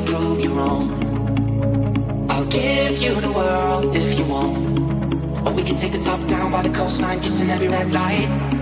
to prove you wrong. I'll give you the world if you want. Or we can take the top down by the coastline, kissing every red light.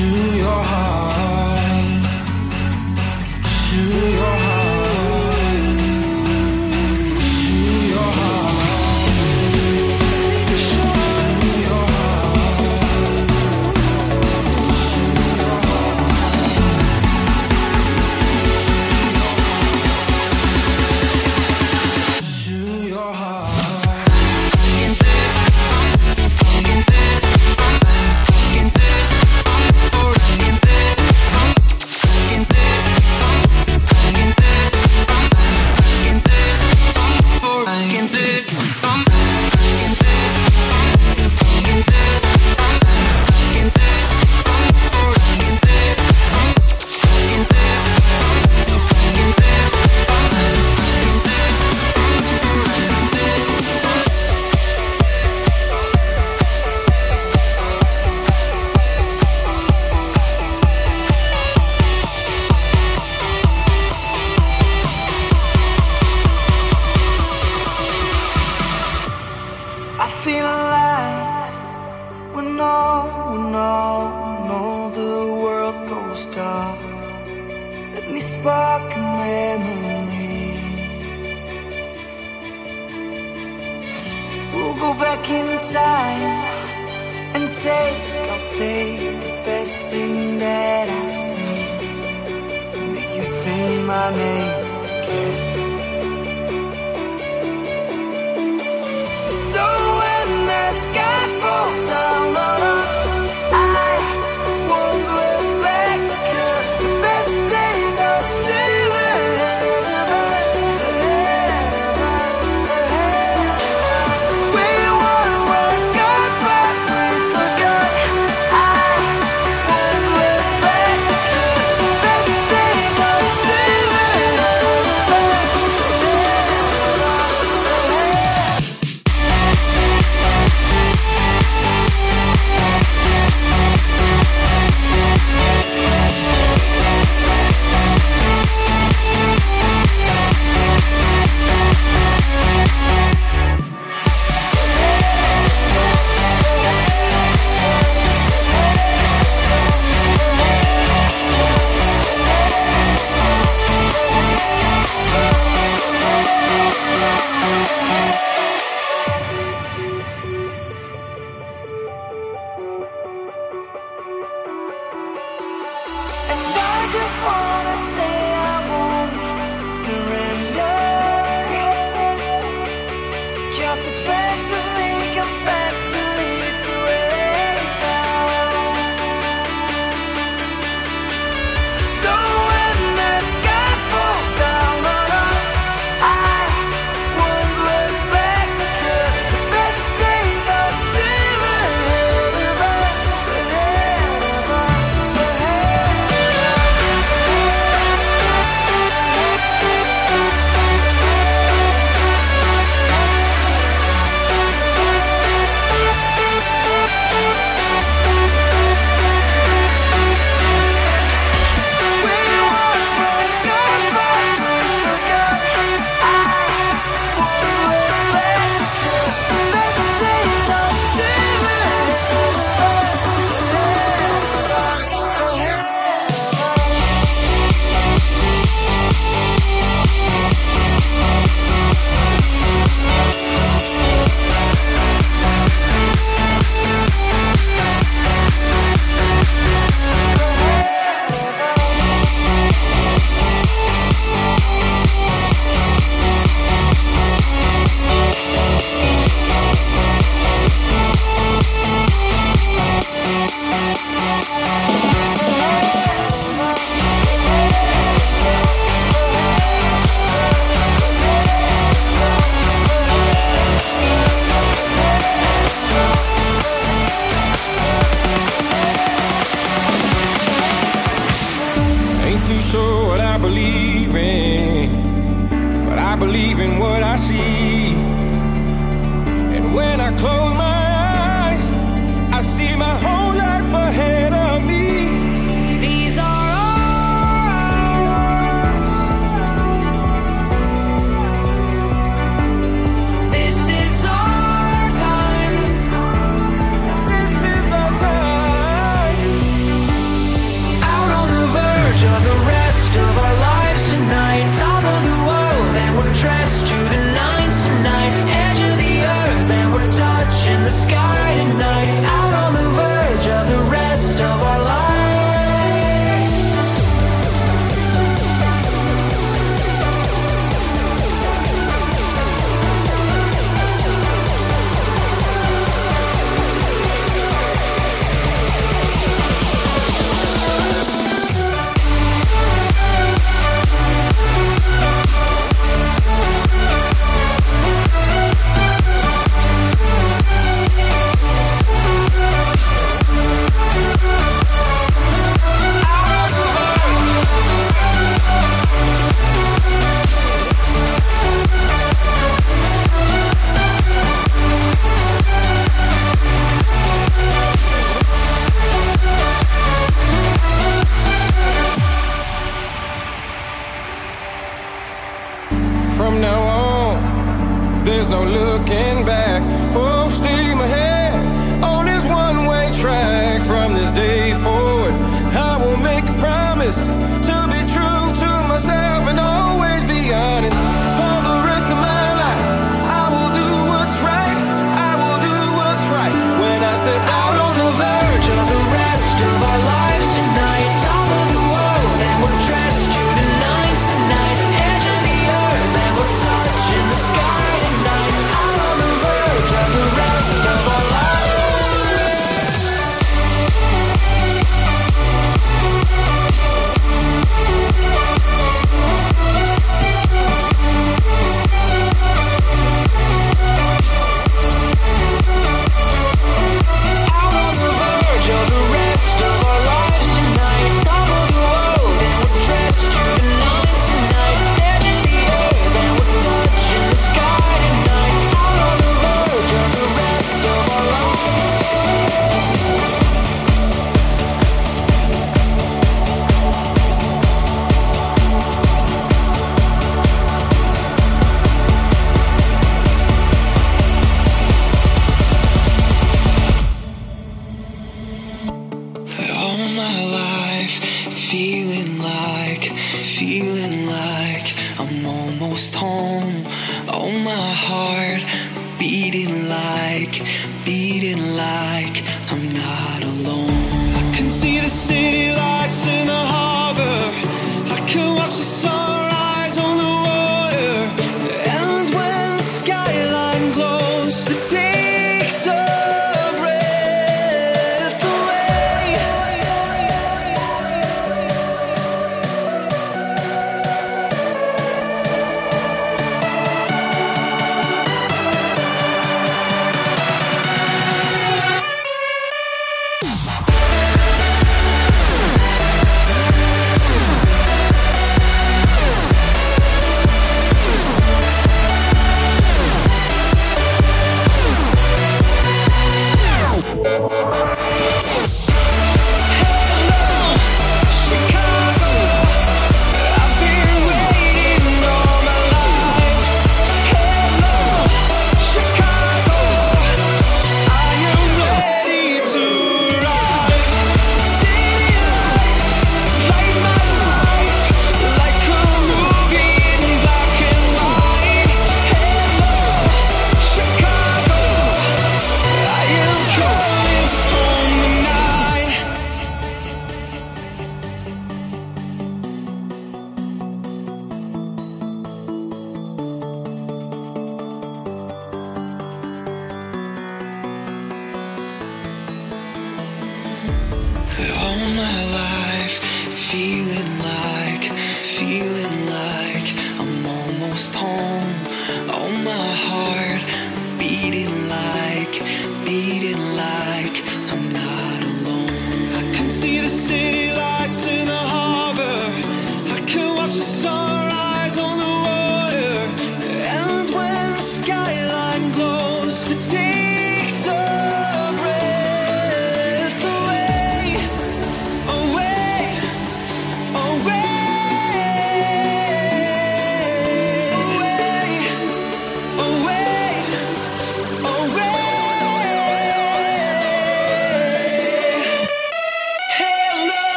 To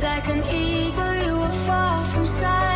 Like an eagle, you were far from sight.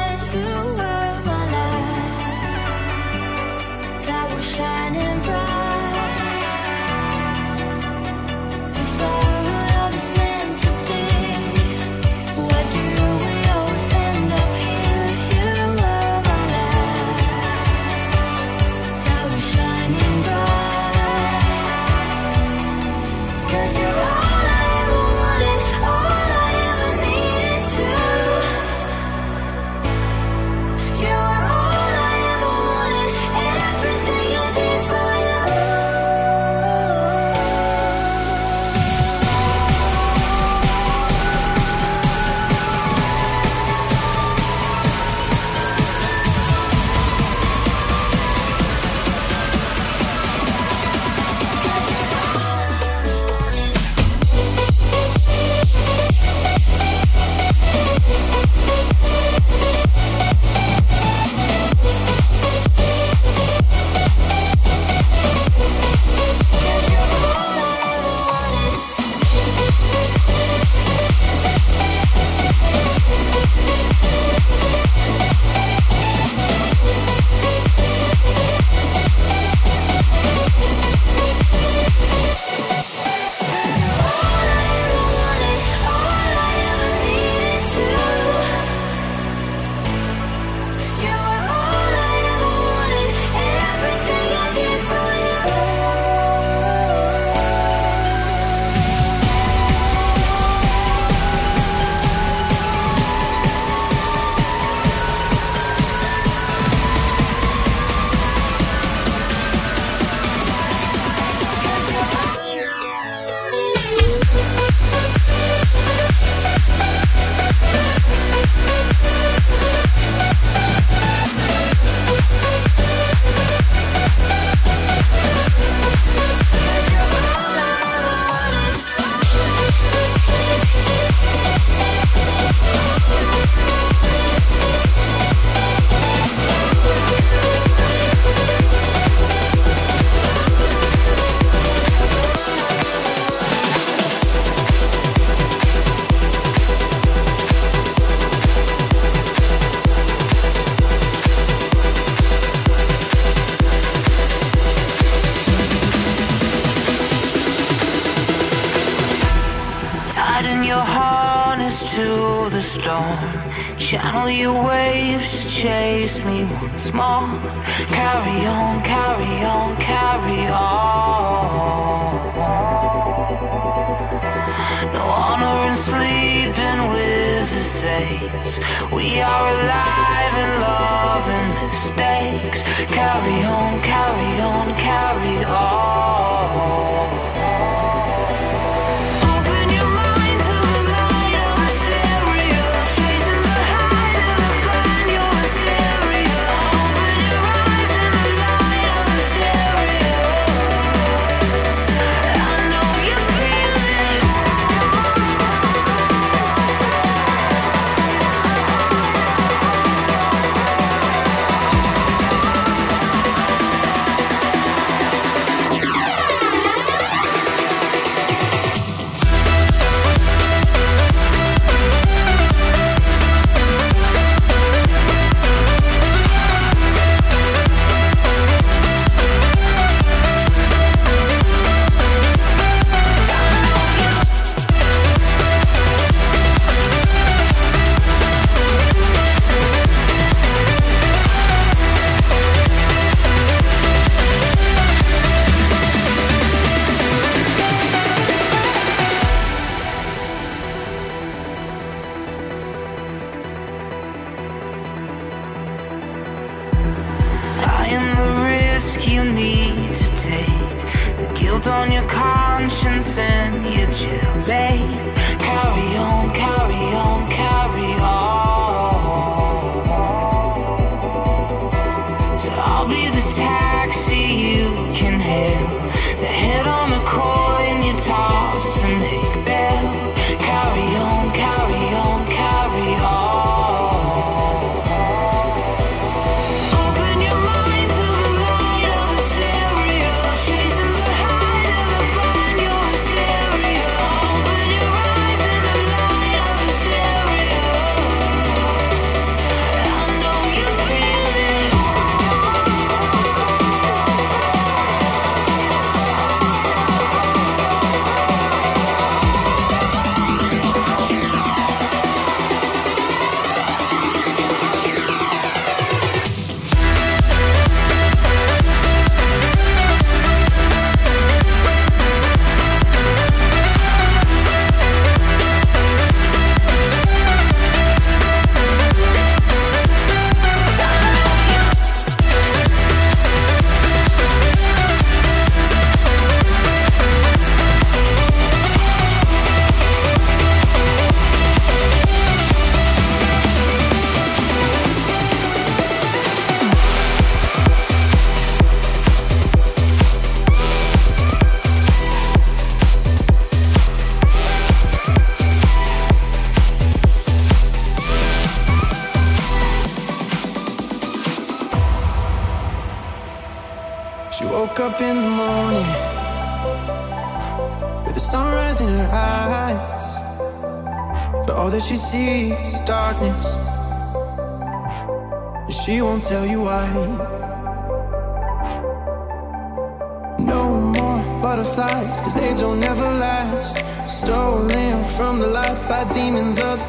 into the storm. Channel your waves to chase me once more. Carry on, carry on, carry on. No honor in sleeping with the saints. We are alive and loving mistakes. Carry on, carry on, carry on.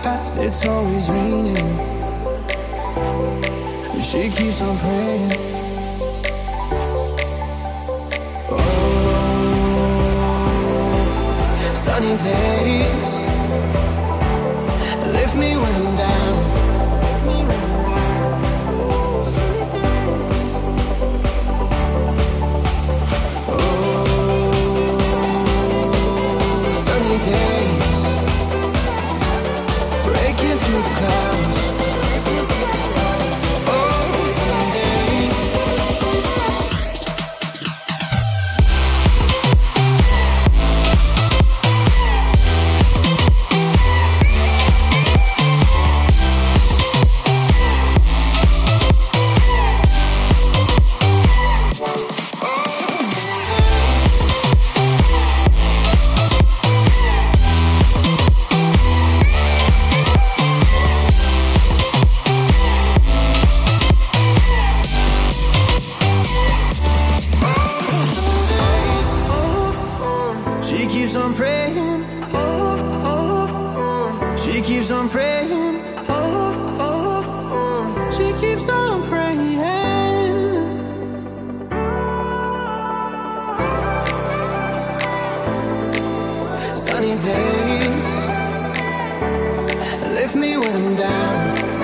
Past. It's always raining. She keeps on praying. when I'm down.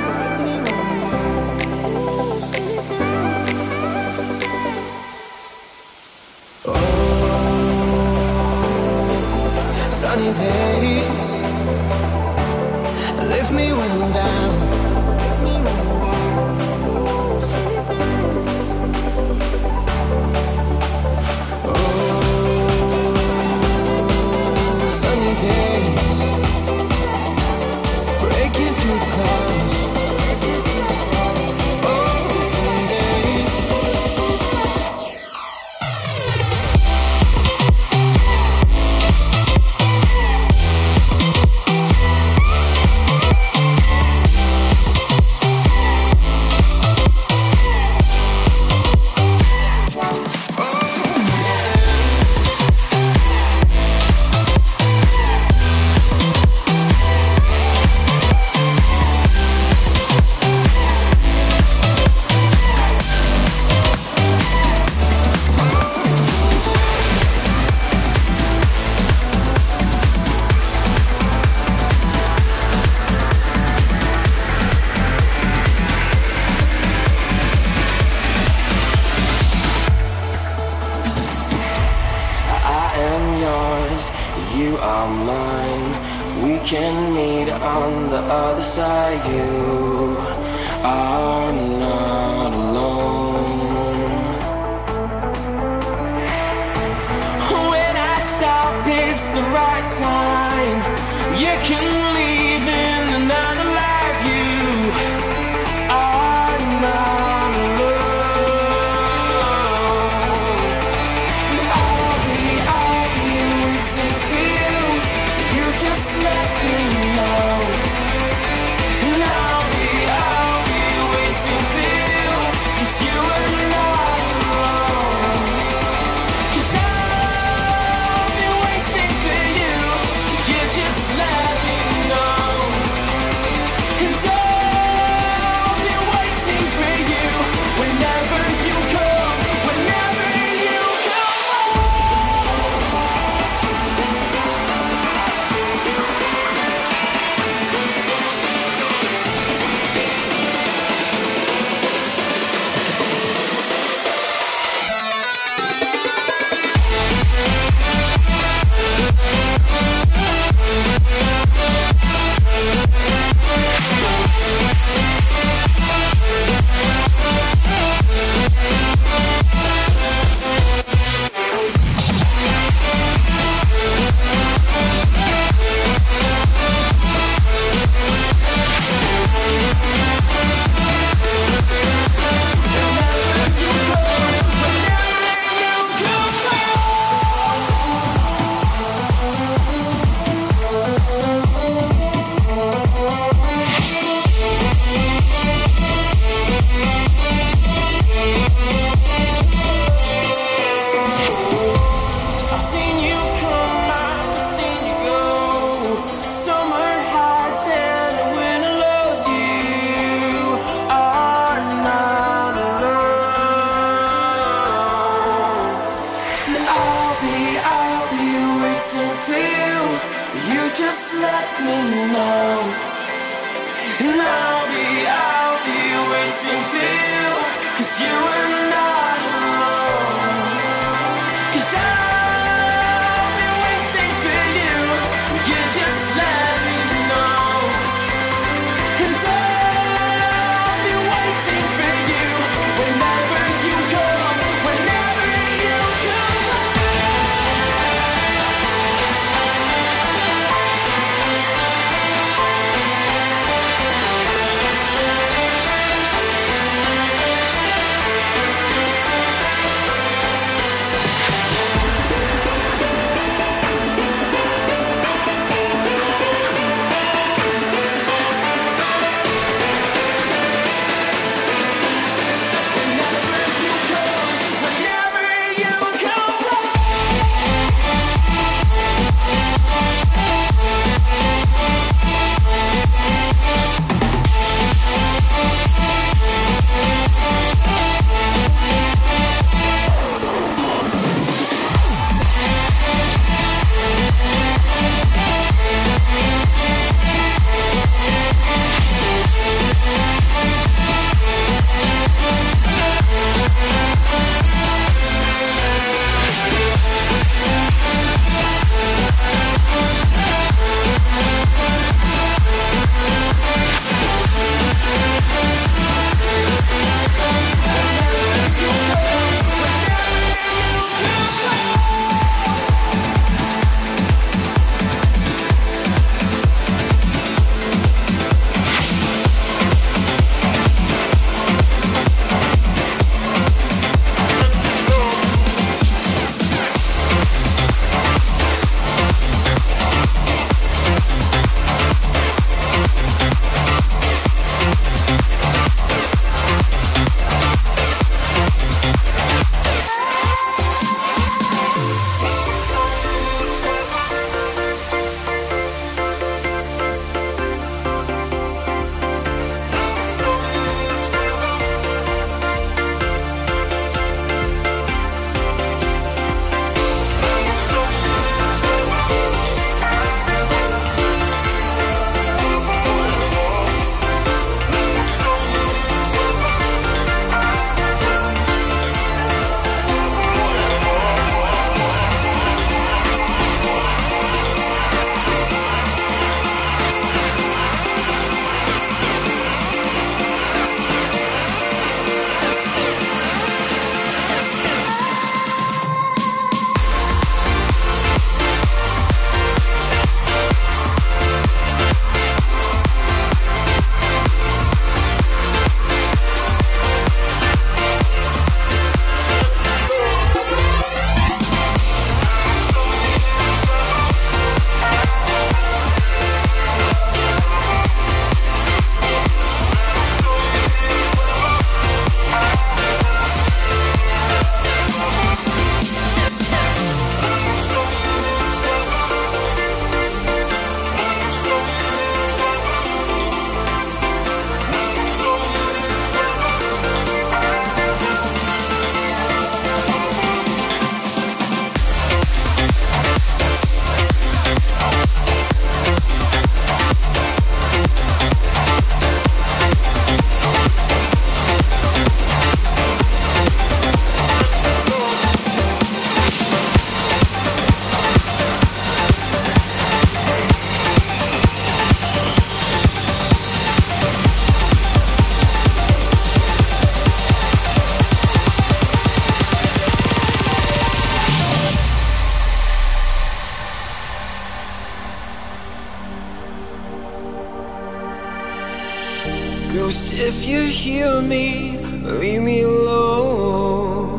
Ghost, if you hear me, leave me alone.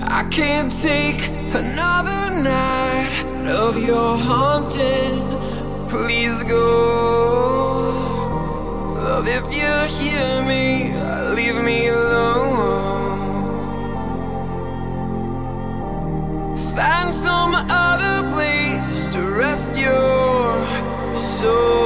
I can't take another night of your haunting. Please go. Love, if you hear me, leave me alone. Find some other place to rest your soul.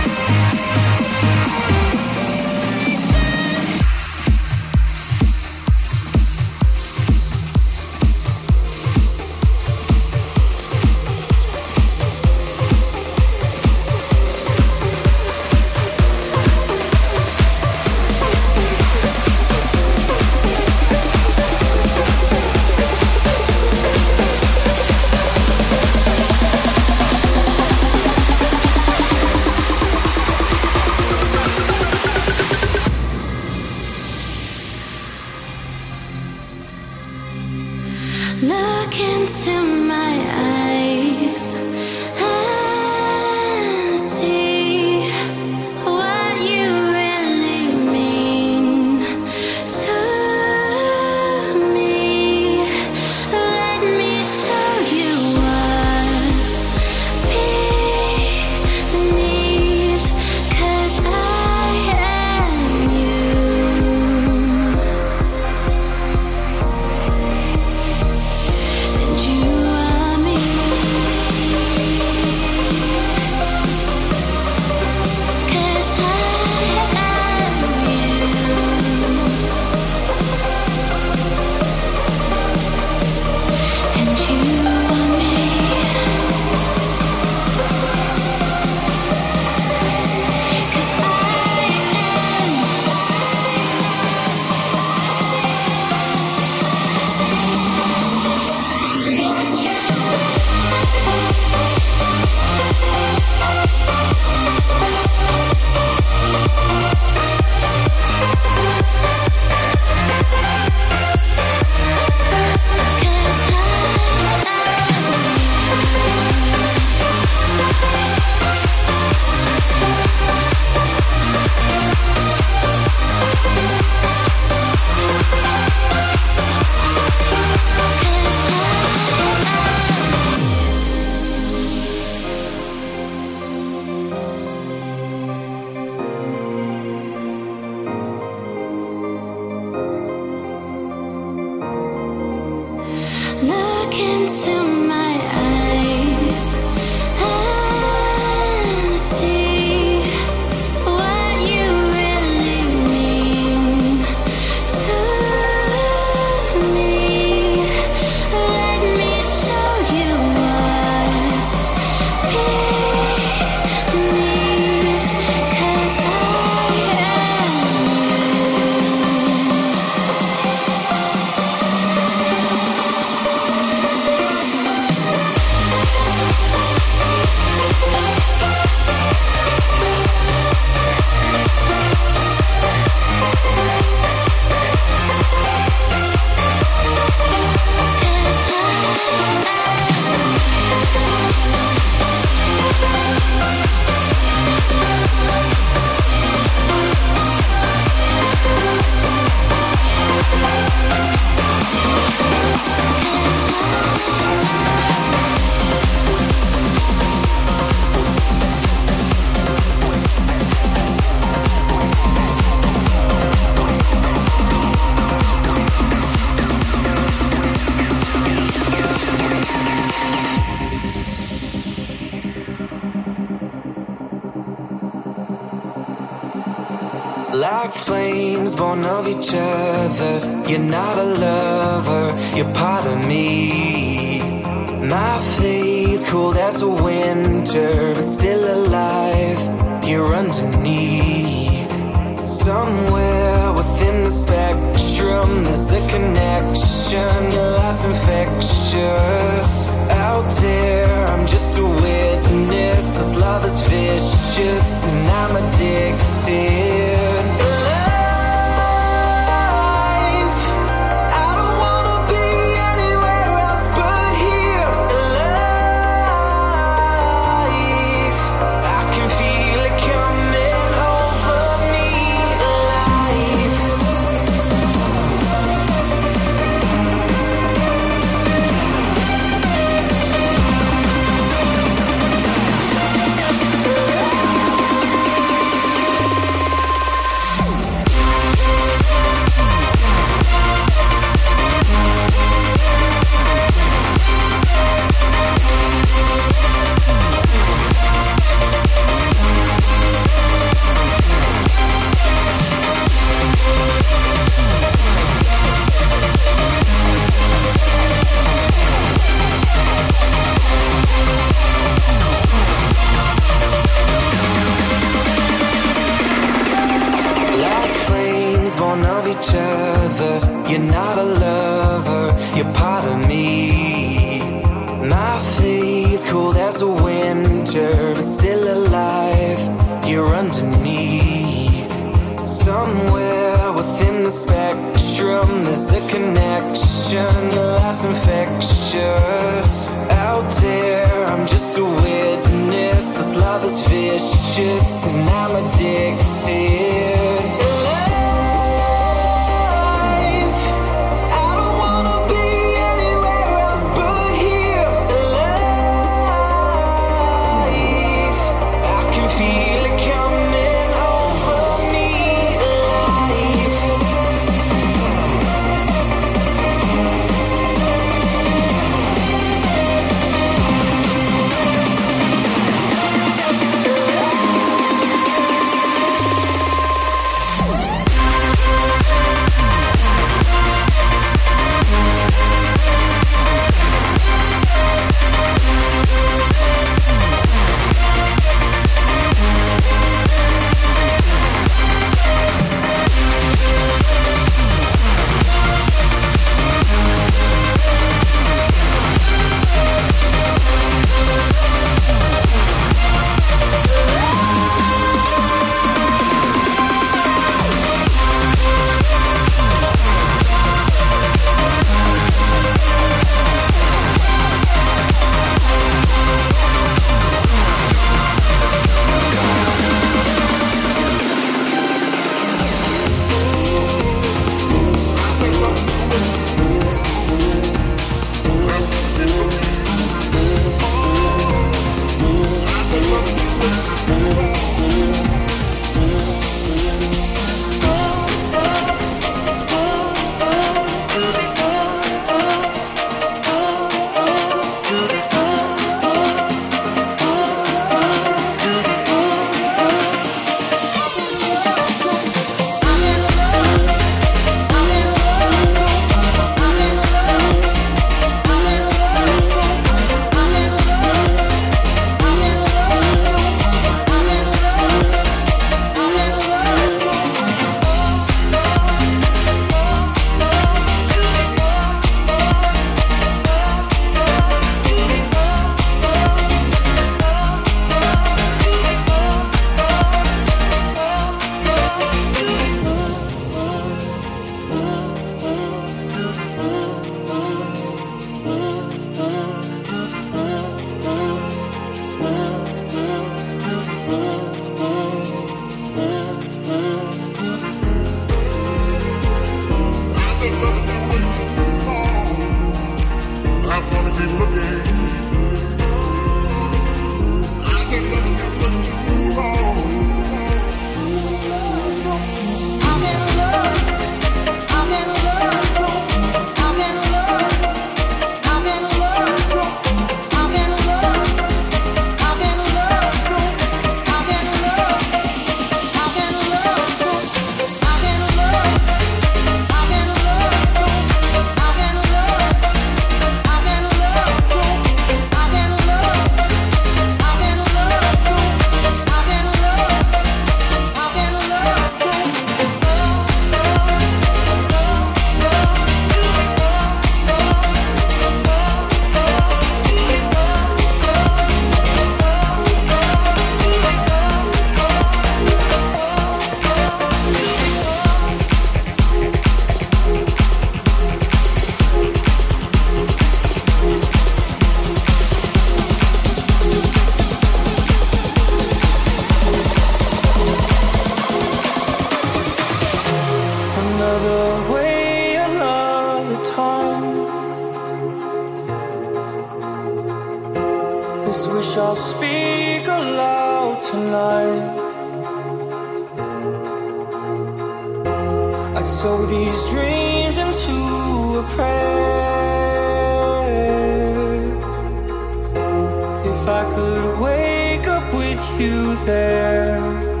never